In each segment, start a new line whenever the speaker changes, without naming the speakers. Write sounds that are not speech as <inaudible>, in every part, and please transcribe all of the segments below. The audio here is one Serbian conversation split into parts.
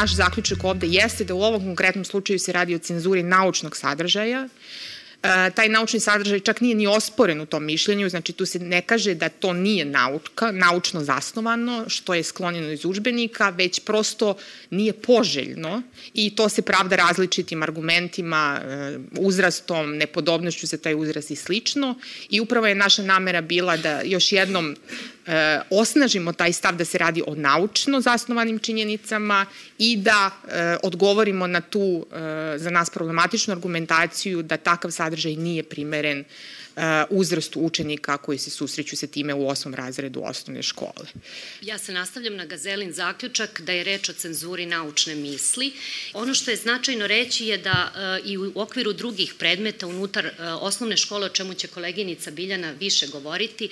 naš zaključak ovde jeste da u ovom konkretnom slučaju se radi o cenzuri naučnog sadržaja, E, taj naučni sadržaj čak nije ni osporen u tom mišljenju, znači tu se ne kaže da to nije nauka, naučno zasnovano, što je sklonjeno iz učbenika, već prosto nije poželjno i to se pravda različitim argumentima, e, uzrastom, nepodobnošću za taj uzrast i slično. I upravo je naša namera bila da još jednom e, osnažimo taj stav da se radi o naučno zasnovanim činjenicama i da e, odgovorimo na tu e, za nas problematičnu argumentaciju da takav sadržaj nije primeren uzrastu učenika koji se susreću sa time u osmom razredu osnovne škole.
Ja se nastavljam na Gazelin zaključak da je reč o cenzuri naučne misli. Ono što je značajno reći je da uh, i u okviru drugih predmeta unutar uh, osnovne škole, o čemu će koleginica Biljana više govoriti,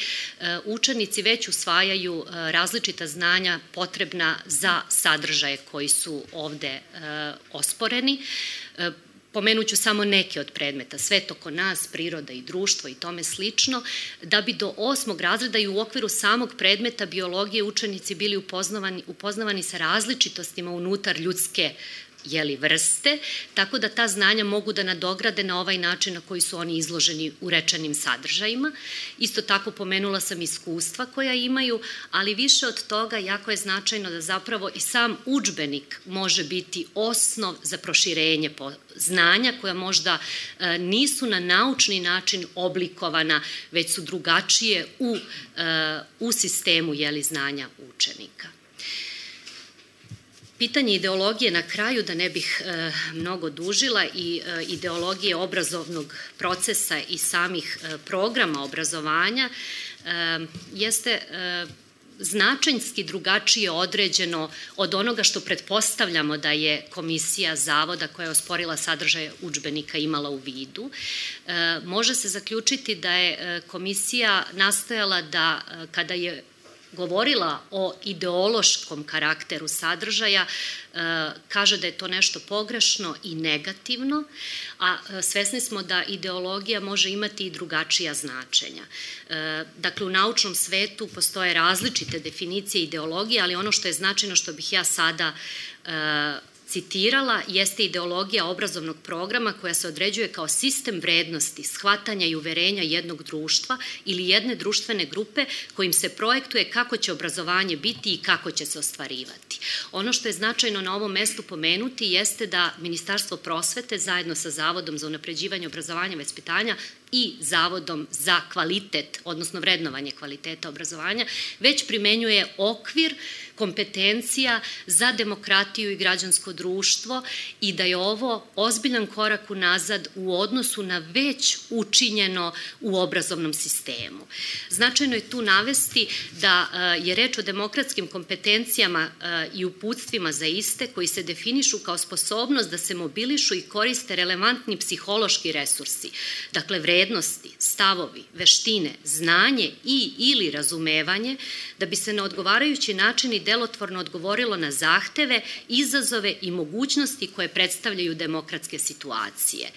učenici već usvajaju različita znanja potrebna za sadržaje koji su ovde osporeni. Pomenuću samo neke od predmeta, svet oko nas, priroda i društvo i tome slično, da bi do osmog razreda i u okviru samog predmeta biologije učenici bili upoznavani, upoznavani sa različitostima unutar ljudske jeli, vrste, tako da ta znanja mogu da nadograde na ovaj način na koji su oni izloženi u rečenim sadržajima. Isto tako pomenula sam iskustva koja imaju, ali više od toga jako je značajno da zapravo i sam učbenik može biti osnov za proširenje znanja koja možda e, nisu na naučni način oblikovana, već su drugačije u, e, u sistemu jeli, znanja učenika. Pitanje ideologije na kraju, da ne bih e, mnogo dužila, i e, ideologije obrazovnog procesa i samih e, programa obrazovanja, e, jeste e, značajnski drugačije određeno od onoga što pretpostavljamo da je komisija zavoda koja je osporila sadržaj učbenika imala u vidu. E, može se zaključiti da je e, komisija nastojala da kada je govorila o ideološkom karakteru sadržaja, e, kaže da je to nešto pogrešno i negativno, a e, svesni smo da ideologija može imati i drugačija značenja. E, dakle, u naučnom svetu postoje različite definicije ideologije, ali ono što je značajno što bih ja sada citirala jeste ideologija obrazovnog programa koja se određuje kao sistem vrednosti, shvatanja i uverenja jednog društva ili jedne društvene grupe kojim se projektuje kako će obrazovanje biti i kako će se ostvarivati. Ono što je značajno na ovom mestu pomenuti jeste da Ministarstvo prosvete zajedno sa Zavodom za unapređivanje obrazovanja i vaspitanja i Zavodom za kvalitet, odnosno vrednovanje kvaliteta obrazovanja, već primenjuje okvir kompetencija za demokratiju i građansko društvo i da je ovo ozbiljan korak unazad u odnosu na već učinjeno u obrazovnom sistemu. Značajno je tu navesti da e, je reč o demokratskim kompetencijama e, i uputstvima za iste koji se definišu kao sposobnost da se mobilišu i koriste relevantni psihološki resursi, dakle vrednosti, stavovi, veštine, znanje i ili razumevanje, da bi se na odgovarajući način i delotvorno odgovorilo na zahteve, izazove i mogućnosti koje predstavljaju demokratske situacije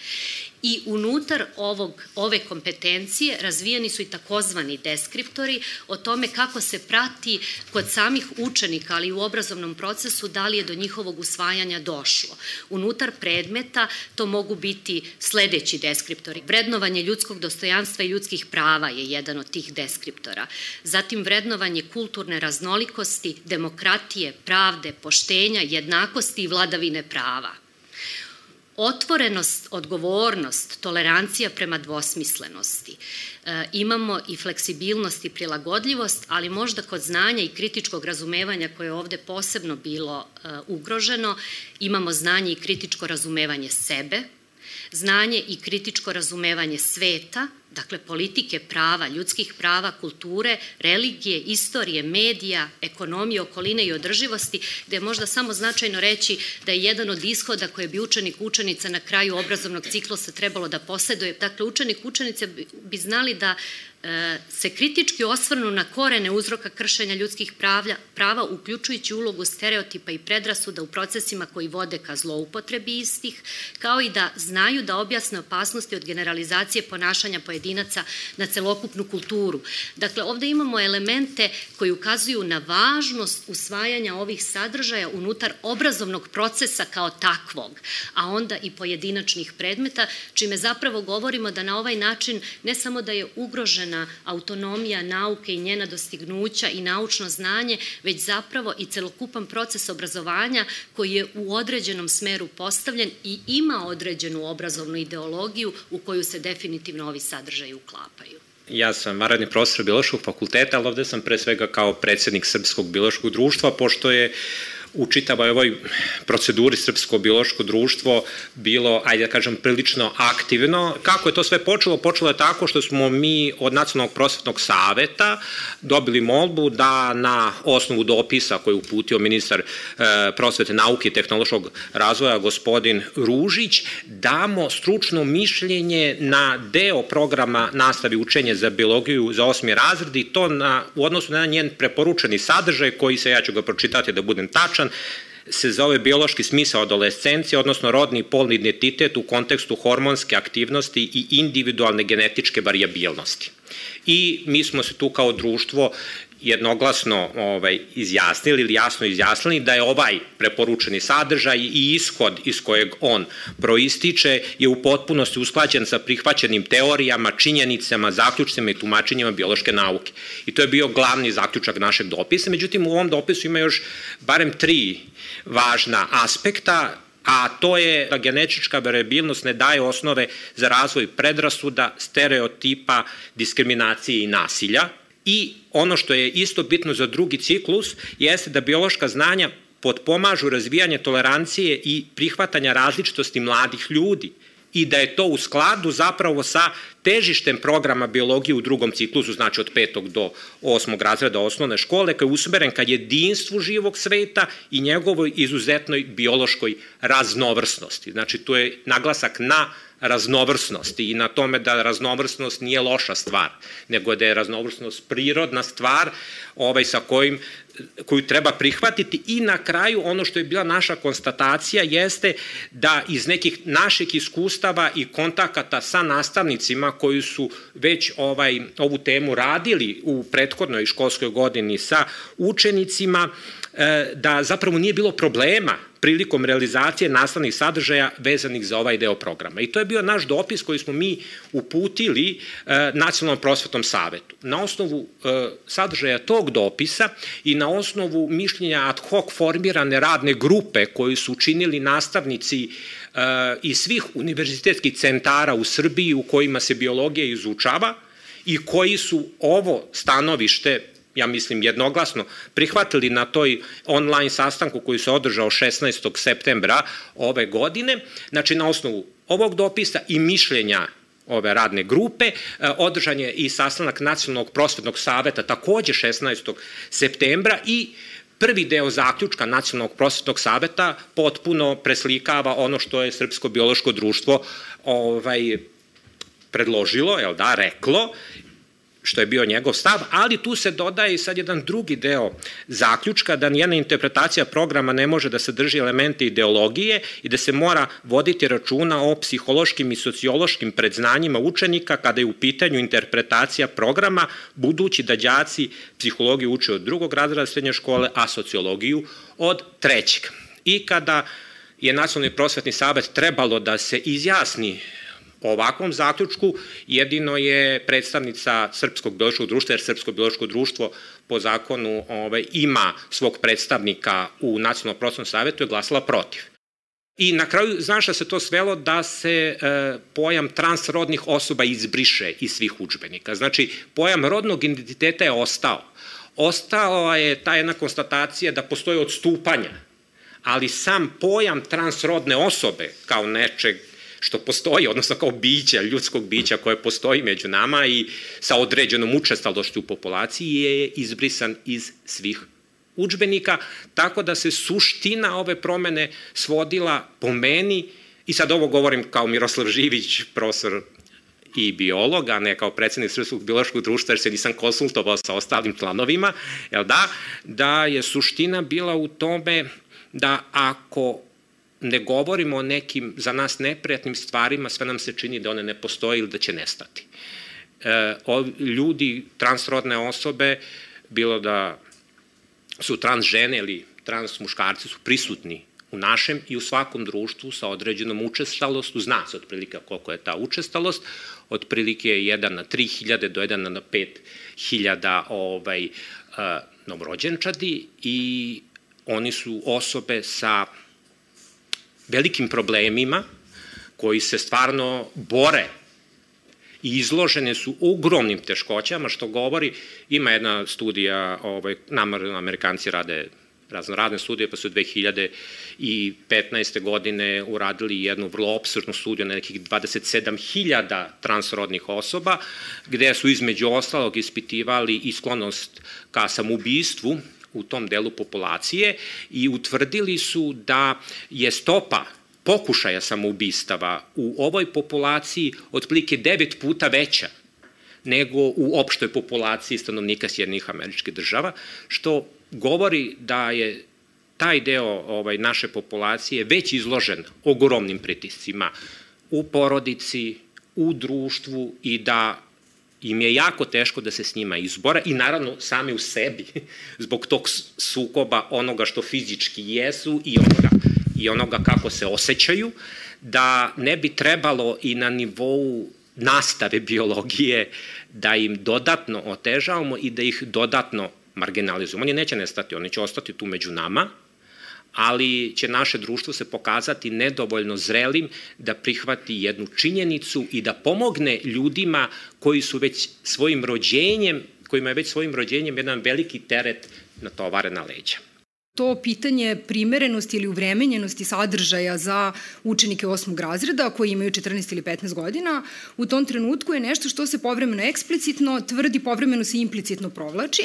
i unutar ovog, ove kompetencije razvijeni su i takozvani deskriptori o tome kako se prati kod samih učenika, ali i u obrazovnom procesu, da li je do njihovog usvajanja došlo. Unutar predmeta to mogu biti sledeći deskriptori. Vrednovanje ljudskog dostojanstva i ljudskih prava je jedan od tih deskriptora. Zatim vrednovanje kulturne raznolikosti, demokratije, pravde, poštenja, jednakosti i vladavine prava otvorenost, odgovornost, tolerancija prema dvosmislenosti. E, imamo i fleksibilnost i prilagodljivost, ali možda kod znanja i kritičkog razumevanja koje je ovde posebno bilo e, ugroženo, imamo znanje i kritičko razumevanje sebe, znanje i kritičko razumevanje sveta, dakle politike prava, ljudskih prava, kulture, religije, istorije, medija, ekonomije, okoline i održivosti, gde je možda samo značajno reći da je jedan od ishoda koje bi učenik učenica na kraju obrazovnog ciklusa trebalo da poseduje. Dakle, učenik učenice bi znali da se kritički osvrnu na korene uzroka kršenja ljudskih pravlja, prava, uključujući ulogu stereotipa i predrasuda u procesima koji vode ka zloupotrebi istih, kao i da znaju da objasne opasnosti od generalizacije ponašanja pojedinaca na celokupnu kulturu. Dakle, ovde imamo elemente koji ukazuju na važnost usvajanja ovih sadržaja unutar obrazovnog procesa kao takvog, a onda i pojedinačnih predmeta, čime zapravo govorimo da na ovaj način ne samo da je ugrožena autonomija nauke i njena dostignuća i naučno znanje, već zapravo i celokupan proces obrazovanja koji je u određenom smeru postavljen i ima određenu obrazovnu ideologiju u koju se definitivno ovi sadržaji uklapaju.
Ja sam varadni profesor Biološkog fakulteta, ali ovde sam pre svega kao predsednik Srpskog biološkog društva, pošto je u čitavoj ovoj proceduri Srpsko biološko društvo bilo, ajde da kažem, prilično aktivno. Kako je to sve počelo? Počelo je tako što smo mi od Nacionalnog prosvetnog saveta dobili molbu da na osnovu dopisa koji je uputio ministar e, prosvete nauke i tehnološkog razvoja gospodin Ružić damo stručno mišljenje na deo programa nastavi učenje za biologiju za osmi razred i to na, u odnosu na njen preporučeni sadržaj koji se, ja ću ga pročitati da budem tačan, tačan, se zove biološki smisao adolescencije, odnosno rodni i polni identitet u kontekstu hormonske aktivnosti i individualne genetičke variabilnosti. I mi smo se tu kao društvo jednoglasno ovaj, izjasnili ili jasno izjasnili da je ovaj preporučeni sadržaj i ishod iz kojeg on proističe je u potpunosti usklađen sa prihvaćenim teorijama, činjenicama, zaključcima i tumačenjima biološke nauke. I to je bio glavni zaključak našeg dopisa. Međutim, u ovom dopisu ima još barem tri važna aspekta a to je da genetička variabilnost ne daje osnove za razvoj predrasuda, stereotipa, diskriminacije i nasilja, I ono što je isto bitno za drugi ciklus jeste da biološka znanja potpomažu razvijanje tolerancije i prihvatanja različitosti mladih ljudi i da je to u skladu zapravo sa težištem programa biologije u drugom ciklusu, znači od petog do osmog razreda osnovne škole, koji je usmeren ka jedinstvu živog sveta i njegovoj izuzetnoj biološkoj raznovrsnosti. Znači, tu je naglasak na raznovrsnosti i na tome da raznovrsnost nije loša stvar, nego da je raznovrsnost prirodna stvar ovaj, sa kojim koju treba prihvatiti. I na kraju ono što je bila naša konstatacija jeste da iz nekih naših iskustava i kontakata sa nastavnicima koji su već ovaj ovu temu radili u prethodnoj školskoj godini sa učenicima da zapravo nije bilo problema prilikom realizacije nastavnih sadržaja vezanih za ovaj deo programa. I to je bio naš dopis koji smo mi uputili e, Nacionalnom prosvetnom savetu. Na osnovu e, sadržaja tog dopisa i na osnovu mišljenja ad hoc formirane radne grupe koju su učinili nastavnici e, iz svih univerzitetskih centara u Srbiji u kojima se biologija izučava i koji su ovo stanovište ja mislim jednoglasno, prihvatili na toj online sastanku koji se održao 16. septembra ove godine, znači na osnovu ovog dopisa i mišljenja ove radne grupe. E, održan je i sastanak Nacionalnog prosvetnog saveta takođe 16. septembra i prvi deo zaključka Nacionalnog prosvetnog saveta potpuno preslikava ono što je Srpsko biološko društvo ovaj, predložilo, jel da, reklo što je bio njegov stav, ali tu se dodaje i sad jedan drugi deo zaključka da njena interpretacija programa ne može da sadrži elemente ideologije i da se mora voditi računa o psihološkim i sociološkim predznanjima učenika kada je u pitanju interpretacija programa, budući da đaci psihologiju uče od drugog razreda srednje škole, a sociologiju od trećeg. I kada je Nacionalni prosvetni savet trebalo da se izjasni ovakvom zaključku jedino je predstavnica Srpskog biološkog društva, jer Srpsko biološko društvo po zakonu ovaj, ima svog predstavnika u Nacionalnom prostornom savjetu je glasala protiv. I na kraju, znaš da se to svelo da se e, pojam transrodnih osoba izbriše iz svih učbenika. Znači, pojam rodnog identiteta je ostao. Ostala je ta jedna konstatacija da postoje odstupanja, ali sam pojam transrodne osobe kao nečeg što postoji, odnosno kao bića, ljudskog bića koje postoji među nama i sa određenom učestalošću u populaciji je izbrisan iz svih učbenika, tako da se suština ove promene svodila po meni, i sad ovo govorim kao Miroslav Živić, profesor i biolog, a ne kao predsednik Srpskog biološkog društva, jer se nisam konsultovao sa ostalim članovima, jel da, da je suština bila u tome da ako ne govorimo o nekim za nas neprijatnim stvarima, sve nam se čini da one ne postoje ili da će nestati. ljudi, transrodne osobe, bilo da su trans žene ili trans muškarci su prisutni u našem i u svakom društvu sa određenom učestalostu, zna se otprilike koliko je ta učestalost, otprilike 1 na 3000 do 1 na 5000 ovaj, uh, i oni su osobe sa velikim problemima koji se stvarno bore i izložene su ogromnim teškoćama, što govori, ima jedna studija, ovaj, nam Amerikanci rade raznoradne studije, pa su 2015. godine uradili jednu vrlo obsrdnu studiju na nekih 27.000 transrodnih osoba, gde su između ostalog ispitivali i sklonost ka samobistvu u tom delu populacije i utvrdili su da je stopa pokušaja samoubistava u ovoj populaciji otprilike devet puta veća nego u opštoj populaciji stanovnika Sjednih američkih država, što govori da je taj deo ovaj, naše populacije već izložen ogromnim pritiscima u porodici, u društvu i da im je jako teško da se s njima izbora i naravno sami u sebi <laughs> zbog tog sukoba onoga što fizički jesu i onoga, i onoga kako se osjećaju, da ne bi trebalo i na nivou nastave biologije da im dodatno otežavamo i da ih dodatno marginalizujemo. Oni neće nestati, oni će ostati tu među nama, ali će naše društvo se pokazati nedovoljno zrelim da prihvati jednu činjenicu i da pomogne ljudima koji su već svojim rođenjem, kojima je već svojim rođenjem jedan veliki teret natovare na leđa.
To pitanje primerenosti ili uvremenjenosti sadržaja za učenike osmog razreda koji imaju 14 ili 15 godina, u tom trenutku je nešto što se povremeno eksplicitno tvrdi, povremeno se implicitno provlači,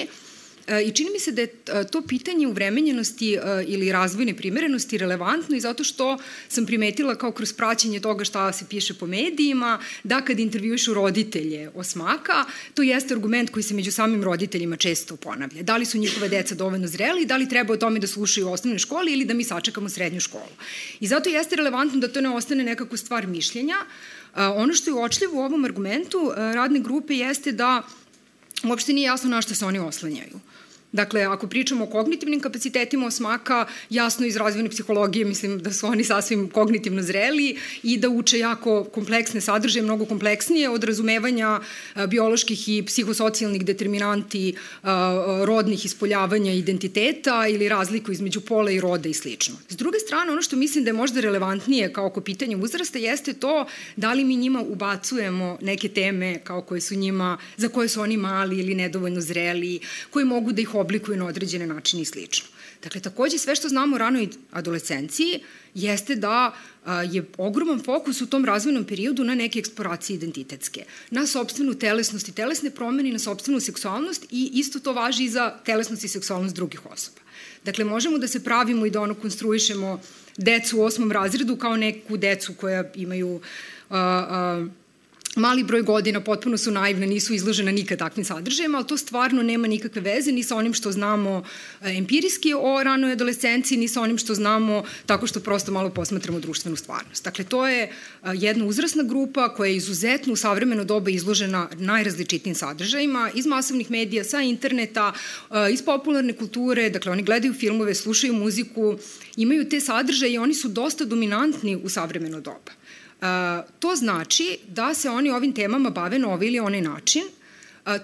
I čini mi se da je e, to pitanje uvremenjenosti e, ili razvojne primerenosti relevantno i zato što sam primetila kao kroz praćenje toga šta se piše po medijima, da kad intervjušu roditelje osmaka, to jeste argument koji se među samim roditeljima često ponavlja. Da li su njihove deca dovoljno zreli, da li treba o tome da slušaju u osnovnoj školi ili da mi sačekamo srednju školu. I zato jeste relevantno da to ne ostane nekako stvar mišljenja. Ono što je uočljivo u ovom argumentu radne grupe jeste da uopšte nije jasno na što se oni oslanjaju. Dakle, ako pričamo o kognitivnim kapacitetima osmaka, jasno iz razvojne psihologije mislim da su oni sasvim kognitivno zreli i da uče jako kompleksne sadržaje, mnogo kompleksnije od razumevanja bioloških i psihosocijalnih determinanti rodnih ispoljavanja identiteta ili razliku između pola i roda i slično. S druge strane, ono što mislim da je možda relevantnije kao oko pitanja uzrasta jeste to da li mi njima ubacujemo neke teme kao koje su njima, za koje su oni mali ili nedovoljno zreli, koji mogu da ih oblikuju na određene načine i slično. Dakle, takođe sve što znamo o ranoj adolescenciji jeste da je ogroman fokus u tom razvojnom periodu na neke eksploracije identitetske, na sobstvenu telesnost i telesne promene, na sobstvenu seksualnost i isto to važi i za telesnost i seksualnost drugih osoba. Dakle, možemo da se pravimo i da ono konstruišemo decu u osmom razredu kao neku decu koja imaju mali broj godina, potpuno su naivne, nisu izložena nikad takvim sadržajima, ali to stvarno nema nikakve veze ni sa onim što znamo e, empirijski o ranoj adolescenciji, ni sa onim što znamo tako što prosto malo posmatramo društvenu stvarnost. Dakle, to je e, jedna uzrasna grupa koja je izuzetno u savremeno doba izložena najrazličitijim sadržajima iz masovnih medija, sa interneta, e, iz popularne kulture, dakle oni gledaju filmove, slušaju muziku, imaju te sadržaje i oni su dosta dominantni u savremeno doba. To znači da se oni ovim temama bave na ovaj ili onaj način,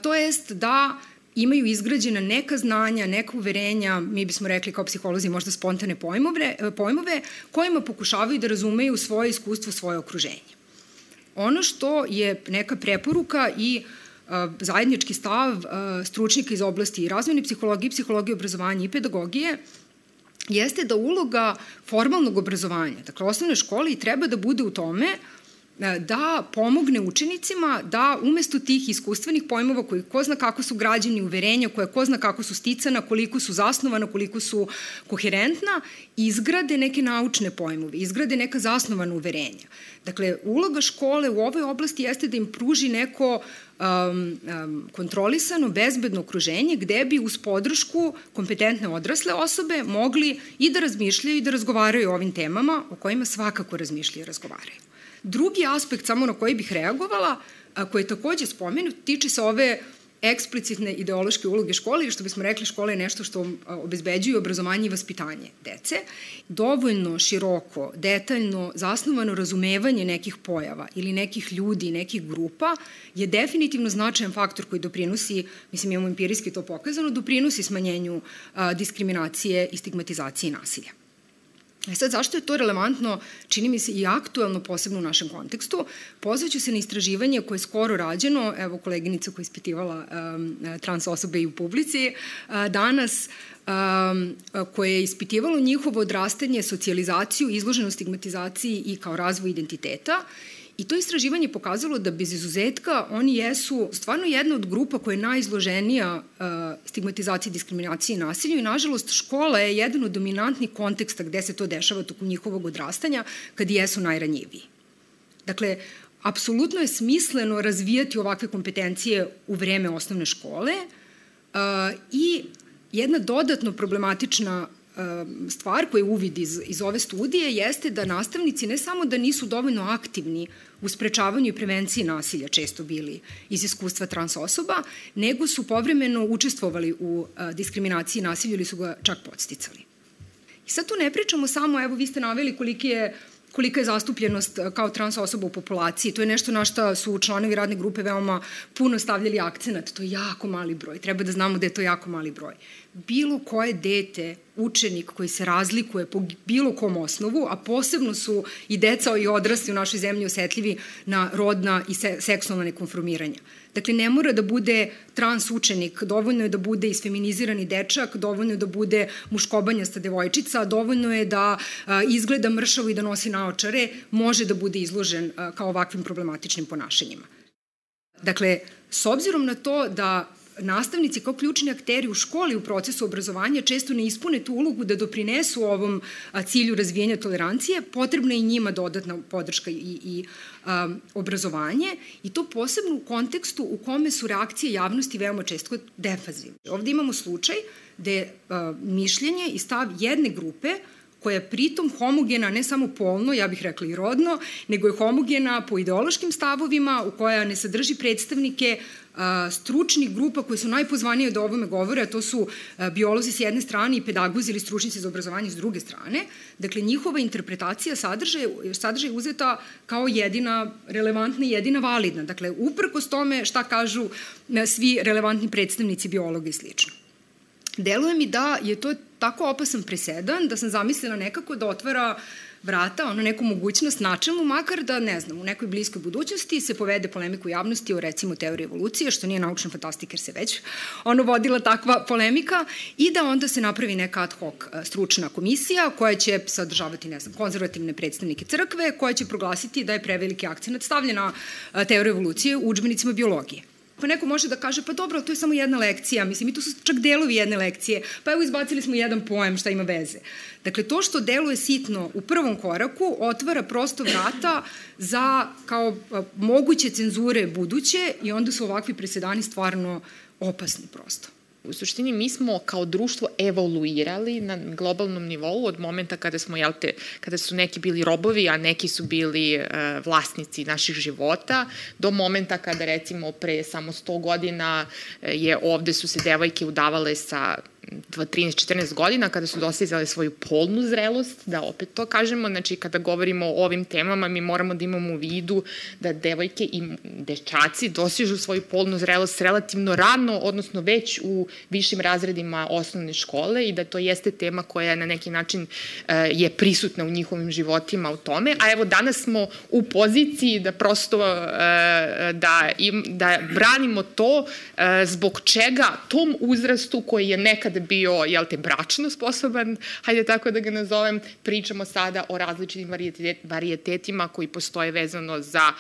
to jest da imaju izgrađena neka znanja, neka uverenja, mi bismo rekli kao psiholozi možda spontane pojmove, pojmove kojima pokušavaju da razumeju svoje iskustvo, svoje okruženje. Ono što je neka preporuka i zajednički stav stručnika iz oblasti razvojne psihologije, psihologije obrazovanja i pedagogije jeste da uloga formalnog obrazovanja, dakle osnovne škole i treba da bude u tome da pomogne učenicima da umesto tih iskustvenih pojmova koji ko zna kako su građeni uverenja, koje ko zna kako su sticana, koliko su zasnovana, koliko su koherentna, izgrade neke naučne pojmove, izgrade neka zasnovana uverenja. Dakle, uloga škole u ovoj oblasti jeste da im pruži neko um, um, kontrolisano, bezbedno okruženje gde bi uz podršku kompetentne odrasle osobe mogli i da razmišljaju i da razgovaraju o ovim temama o kojima svakako razmišljaju i razgovaraju. Drugi aspekt samo na koji bih reagovala, a, koji je takođe spomenut, tiče se ove eksplicitne ideološke uloge škole, što bismo rekli škola je nešto što obezbeđuje obrazovanje i vaspitanje dece. Dovoljno široko, detaljno, zasnovano razumevanje nekih pojava ili nekih ljudi, nekih grupa je definitivno značajan faktor koji doprinosi, mislim imamo empirijski to pokazano, doprinosi smanjenju diskriminacije i stigmatizacije i nasilja. E sad, zašto je to relevantno, čini mi se i aktuelno, posebno u našem kontekstu? Pozvaću se na istraživanje koje je skoro rađeno, evo koleginica koja je ispitivala um, trans osobe i u publici, uh, danas um, koje je ispitivalo njihovo odrastanje, socijalizaciju, izloženu stigmatizaciji i kao razvoj identiteta I to istraživanje pokazalo da bez izuzetka oni jesu stvarno jedna od grupa koja je najizloženija uh, stigmatizaciji, diskriminaciji i nasilju i nažalost škola je jedan od dominantnih konteksta gde se to dešava tokom njihovog odrastanja kad jesu najranjiviji. Dakle, apsolutno je smisleno razvijati ovakve kompetencije u vreme osnovne škole uh, i jedna dodatno problematična stvar koja je uvid iz, iz ove studije jeste da nastavnici ne samo da nisu dovoljno aktivni u sprečavanju i prevenciji nasilja često bili iz iskustva trans osoba, nego su povremeno učestvovali u uh, diskriminaciji i nasilju ili su ga čak podsticali. I sad tu ne pričamo samo, evo vi ste naveli koliki je kolika je zastupljenost uh, kao trans osoba u populaciji. To je nešto na što su članovi radne grupe veoma puno stavljali akcenat. To je jako mali broj. Treba da znamo da je to jako mali broj bilo koje dete, učenik koji se razlikuje po bilo kom osnovu, a posebno su i deca i odrasli u našoj zemlji osetljivi na rodna i se, seksualna nekonformiranja. Dakle, ne mora da bude trans učenik, dovoljno je da bude isfeminizirani dečak, dovoljno je da bude muškobanjasta devojčica, dovoljno je da izgleda mršavo i da nosi naočare, može da bude izložen kao ovakvim problematičnim ponašanjima. Dakle, s obzirom na to da nastavnici kao ključni akteri u školi u procesu obrazovanja često ne ispune tu ulogu da doprinesu ovom cilju razvijenja tolerancije, potrebna je i njima dodatna podrška i, i um, obrazovanje i to posebno u kontekstu u kome su reakcije javnosti veoma često defazivne. Ovde imamo slučaj gde uh, mišljenje i stav jedne grupe koja je pritom homogena ne samo polno, ja bih rekla i rodno, nego je homogena po ideološkim stavovima u koja ne sadrži predstavnike stručnih grupa koje su najpozvanije da ovome govore, a to su biolozi s jedne strane i pedagozi ili stručnici za obrazovanje s druge strane. Dakle, njihova interpretacija sadržaja, sadržaj uzeta kao jedina relevantna i jedina validna. Dakle, uprkos tome šta kažu svi relevantni predstavnici biologa i slično. Deluje mi da je to tako opasan presedan da sam zamislila nekako da otvara vrata, ono neku mogućnost načelnu, makar da, ne znam, u nekoj bliskoj budućnosti se povede polemiku javnosti o recimo teoriji evolucije, što nije naučna fantastika jer se već ono vodila takva polemika i da onda se napravi neka ad hoc e, stručna komisija koja će sadržavati, ne znam, konzervativne predstavnike crkve, koja će proglasiti da je preveliki akcent stavljen na e, teoriju evolucije u učbenicima biologije. Pa neko može da kaže, pa dobro, to je samo jedna lekcija, mislim, i to su čak delovi jedne lekcije, pa evo izbacili smo jedan poem, šta ima veze. Dakle, to što deluje sitno u prvom koraku otvara prosto vrata za kao moguće cenzure buduće i onda su ovakvi presedani stvarno opasni prosto.
U suštini mi smo kao društvo evoluirali na globalnom nivou od momenta kada smo, jel te, kada su neki bili robovi, a neki su bili uh, vlasnici naših života, do momenta kada recimo pre samo 100 godina je ovde su se devojke udavale sa 13-14 godina kada su dostizale svoju polnu zrelost, da opet to kažemo, znači kada govorimo o ovim temama mi moramo da imamo u vidu da devojke i dečaci dostižu svoju polnu zrelost relativno rano, odnosno već u višim razredima osnovne škole i da to jeste tema koja na neki način uh, je prisutna u njihovim životima u tome, a evo danas smo u poziciji da prosto uh, da, im, da branimo to uh, zbog čega tom uzrastu koji je nekada bio, jel te, bračno sposoban, hajde tako da ga nazovem, pričamo sada o različitim varijetetima koji postoje vezano za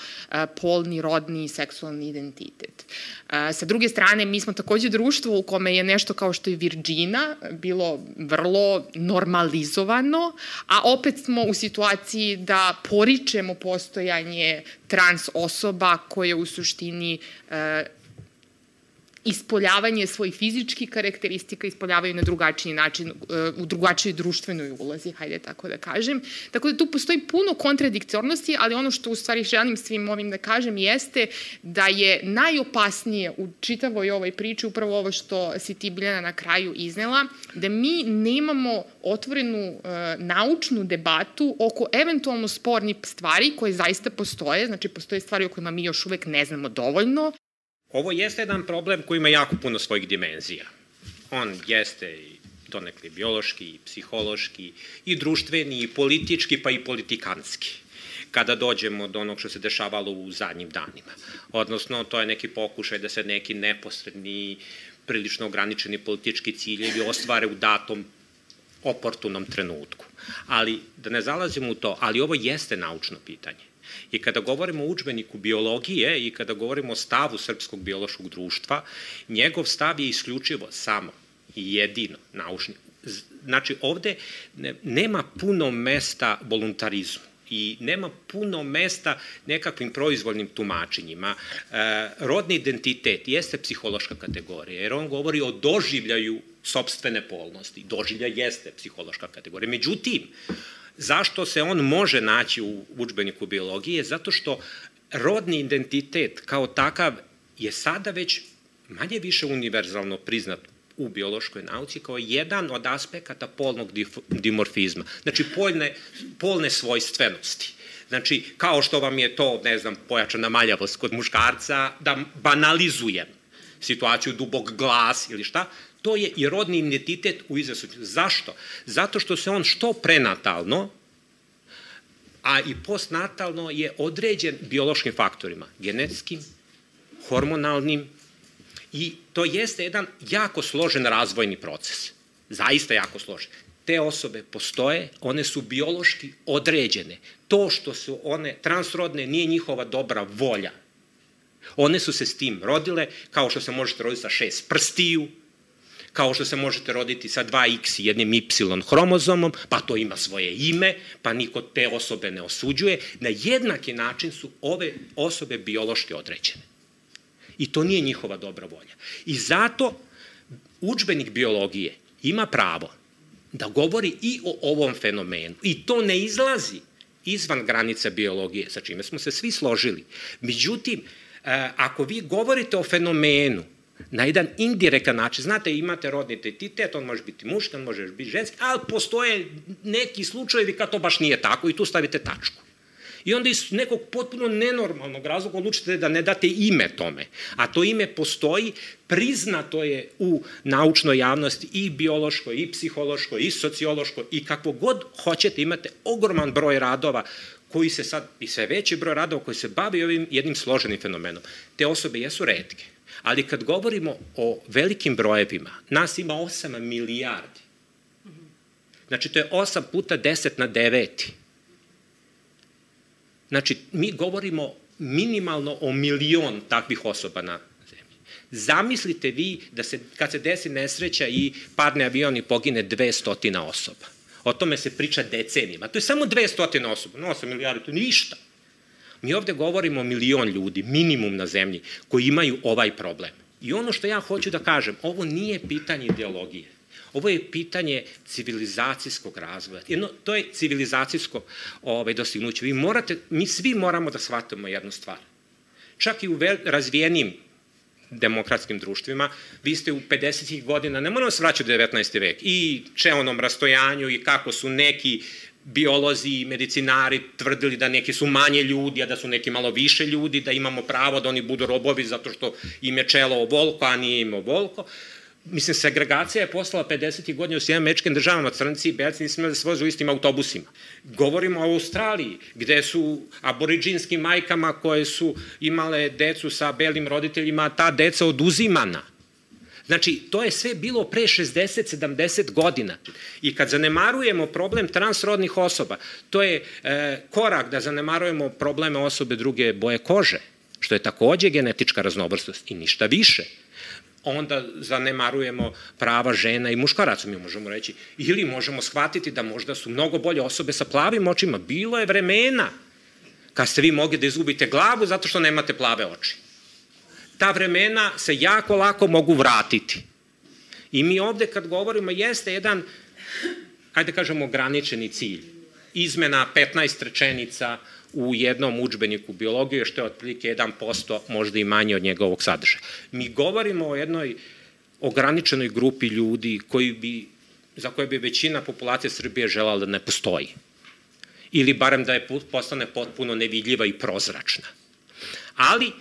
polni, rodni i seksualni identitet. Sa druge strane, mi smo takođe društvo u kome je nešto kao što je Virgina bilo vrlo normalizovano, a opet smo u situaciji da poričemo postojanje trans osoba koje u suštini ispoljavanje svojih fizičkih karakteristika ispoljavaju na drugačiji način, e, u drugačijoj društvenoj ulozi, hajde tako da kažem. Tako da tu postoji puno kontradiktornosti, ali ono što u stvari želim svim ovim da kažem jeste da je najopasnije u čitavoj ovoj priči upravo ovo što si ti Biljana na kraju iznela, da mi nemamo otvorenu uh, naučnu debatu oko eventualno spornih stvari koje zaista postoje, znači postoje stvari o kojima mi još uvek ne znamo dovoljno,
Ovo jeste jedan problem koji ima jako puno svojih dimenzija. On jeste i donekli biološki, i psihološki, i društveni, i politički, pa i politikanski kada dođemo do onog što se dešavalo u zadnjim danima. Odnosno, to je neki pokušaj da se neki neposredni, prilično ograničeni politički ciljevi ostvare u datom oportunom trenutku. Ali, da ne zalazimo u to, ali ovo jeste naučno pitanje. I kada govorimo o učbeniku biologije i kada govorimo o stavu Srpskog biološkog društva, njegov stav je isključivo samo i jedino naučni. Znači, ovde nema puno mesta voluntarizmu i nema puno mesta nekakvim proizvoljnim tumačenjima. E, rodni identitet jeste psihološka kategorija, jer on govori o doživljaju sobstvene polnosti. Doživlja jeste psihološka kategorija. Međutim, Zašto se on može naći u učbeniku biologije? Zato što rodni identitet kao takav je sada već manje više univerzalno priznat u biološkoj nauci kao jedan od aspekata polnog dimorfizma. Znači, polne, polne svojstvenosti. Znači, kao što vam je to, ne znam, pojačana maljavost kod muškarca, da banalizujem situaciju dubog glas ili šta, to je i rodni identitet u izrasu. Zašto? Zato što se on što prenatalno, a i postnatalno je određen biološkim faktorima, genetskim, hormonalnim i to jeste jedan jako složen razvojni proces. Zaista jako složen. Te osobe postoje, one su biološki određene. To što su one transrodne nije njihova dobra volja. One su se s tim rodile, kao što se možete roditi sa šest prstiju, kao što se možete roditi sa 2x i jednim y hromozomom, pa to ima svoje ime, pa niko te osobe ne osuđuje. Na jednaki način su ove osobe biološki određene. I to nije njihova dobra volja. I zato učbenik biologije ima pravo da govori i o ovom fenomenu. I to ne izlazi izvan granice biologije, sa čime smo se svi složili. Međutim, e, ako vi govorite o fenomenu na jedan indirektan način. Znate, imate rodni identitet, on može biti muški, on može biti ženski, ali postoje neki slučajevi kad to baš nije tako i tu stavite tačku. I onda iz nekog potpuno nenormalnog razloga odlučite da ne date ime tome. A to ime postoji, priznato je u naučnoj javnosti i biološkoj, i psihološkoj, i sociološkoj, i kako god hoćete, imate ogroman broj radova koji se sad, i sve veći broj radova koji se bavi ovim jednim složenim fenomenom. Te osobe jesu redke Ali kad govorimo o velikim brojevima, nas ima 8 milijardi. Znači, to je 8 puta 10 na 9. Znači, mi govorimo minimalno o milion takvih osoba na zemlji. Zamislite vi da se, kad se desi nesreća i padne avion i pogine 200 osoba. O tome se priča decenijima. To je samo 200 osoba. No, 8 milijardi, to je ništa. Mi ovde govorimo o milion ljudi, minimum na zemlji, koji imaju ovaj problem. I ono što ja hoću da kažem, ovo nije pitanje ideologije. Ovo je pitanje civilizacijskog razvoja. Jedno, to je civilizacijsko ovaj, dostignuće. Vi morate, mi svi moramo da shvatimo jednu stvar. Čak i u razvijenim demokratskim društvima, vi ste u 50. godina, ne moramo se vraćati u 19. vek, i čeonom rastojanju i kako su neki biolozi i medicinari tvrdili da neki su manje ljudi, a da su neki malo više ljudi, da imamo pravo da oni budu robovi zato što im je čelo ovoliko, a nije im ovoliko. Mislim, segregacija je poslala 50. godina u svijem mečkim državama, crnci i belci imali da se voze u istim autobusima. Govorimo o Australiji, gde su aboriđinskim majkama koje su imale decu sa belim roditeljima, ta deca oduzimana Znači, to je sve bilo pre 60-70 godina. I kad zanemarujemo problem transrodnih osoba, to je e, korak da zanemarujemo probleme osobe druge boje kože, što je takođe genetička raznovrstost i ništa više onda zanemarujemo prava žena i muškaraca, mi možemo reći. Ili možemo shvatiti da možda su mnogo bolje osobe sa plavim očima. Bilo je vremena kad ste vi mogli da izgubite glavu zato što nemate plave oči ta vremena se jako lako mogu vratiti. I mi ovde kad govorimo jeste jedan, ajde da kažemo, ograničeni cilj. Izmena 15 rečenica u jednom učbeniku biologije, što je otprilike 1%, možda i manje od njegovog sadržaja. Mi govorimo o jednoj ograničenoj grupi ljudi koji bi, za koje bi većina populacije Srbije želala da ne postoji. Ili barem da je postane potpuno nevidljiva i prozračna. Ali,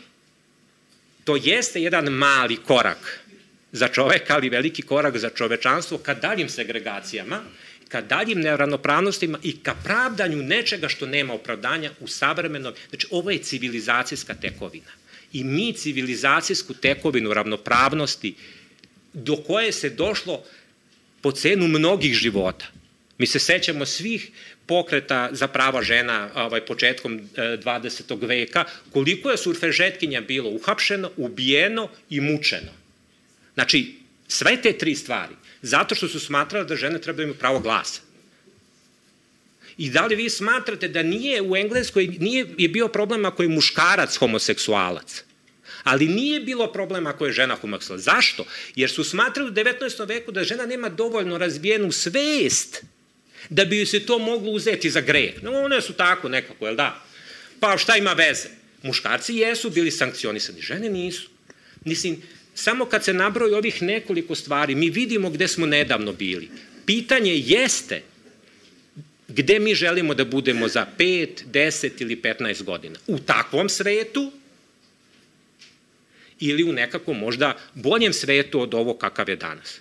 to jeste jedan mali korak za čoveka, ali veliki korak za čovečanstvo ka daljim segregacijama, ka daljim neravnopravnostima i ka pravdanju nečega što nema opravdanja u savremenom, znači ovo je civilizacijska tekovina. I mi civilizacijsku tekovinu ravnopravnosti do koje se došlo po cenu mnogih života. Mi se sećamo svih pokreta za prava žena ovaj, početkom 20. E, veka, koliko je surfežetkinja bilo uhapšeno, ubijeno i mučeno. Znači, sve te tri stvari, zato što su smatrali da žene treba imaju pravo glasa. I da li vi smatrate da nije u Engleskoj, nije je bio problem ako je muškarac homoseksualac, ali nije bilo problema ako je žena homoseksualac. Zašto? Jer su smatrali u 19. veku da žena nema dovoljno razbijenu svest da bi se to moglo uzeti za greh. No, one su tako nekako, jel da? Pa šta ima veze? Muškarci jesu bili sankcionisani, žene nisu. Mislim, samo kad se nabroji ovih nekoliko stvari, mi vidimo gde smo nedavno bili. Pitanje jeste gde mi želimo da budemo za 5, 10 ili 15 godina. U takvom svetu ili u nekakvom možda boljem svetu od ovo kakav je danas.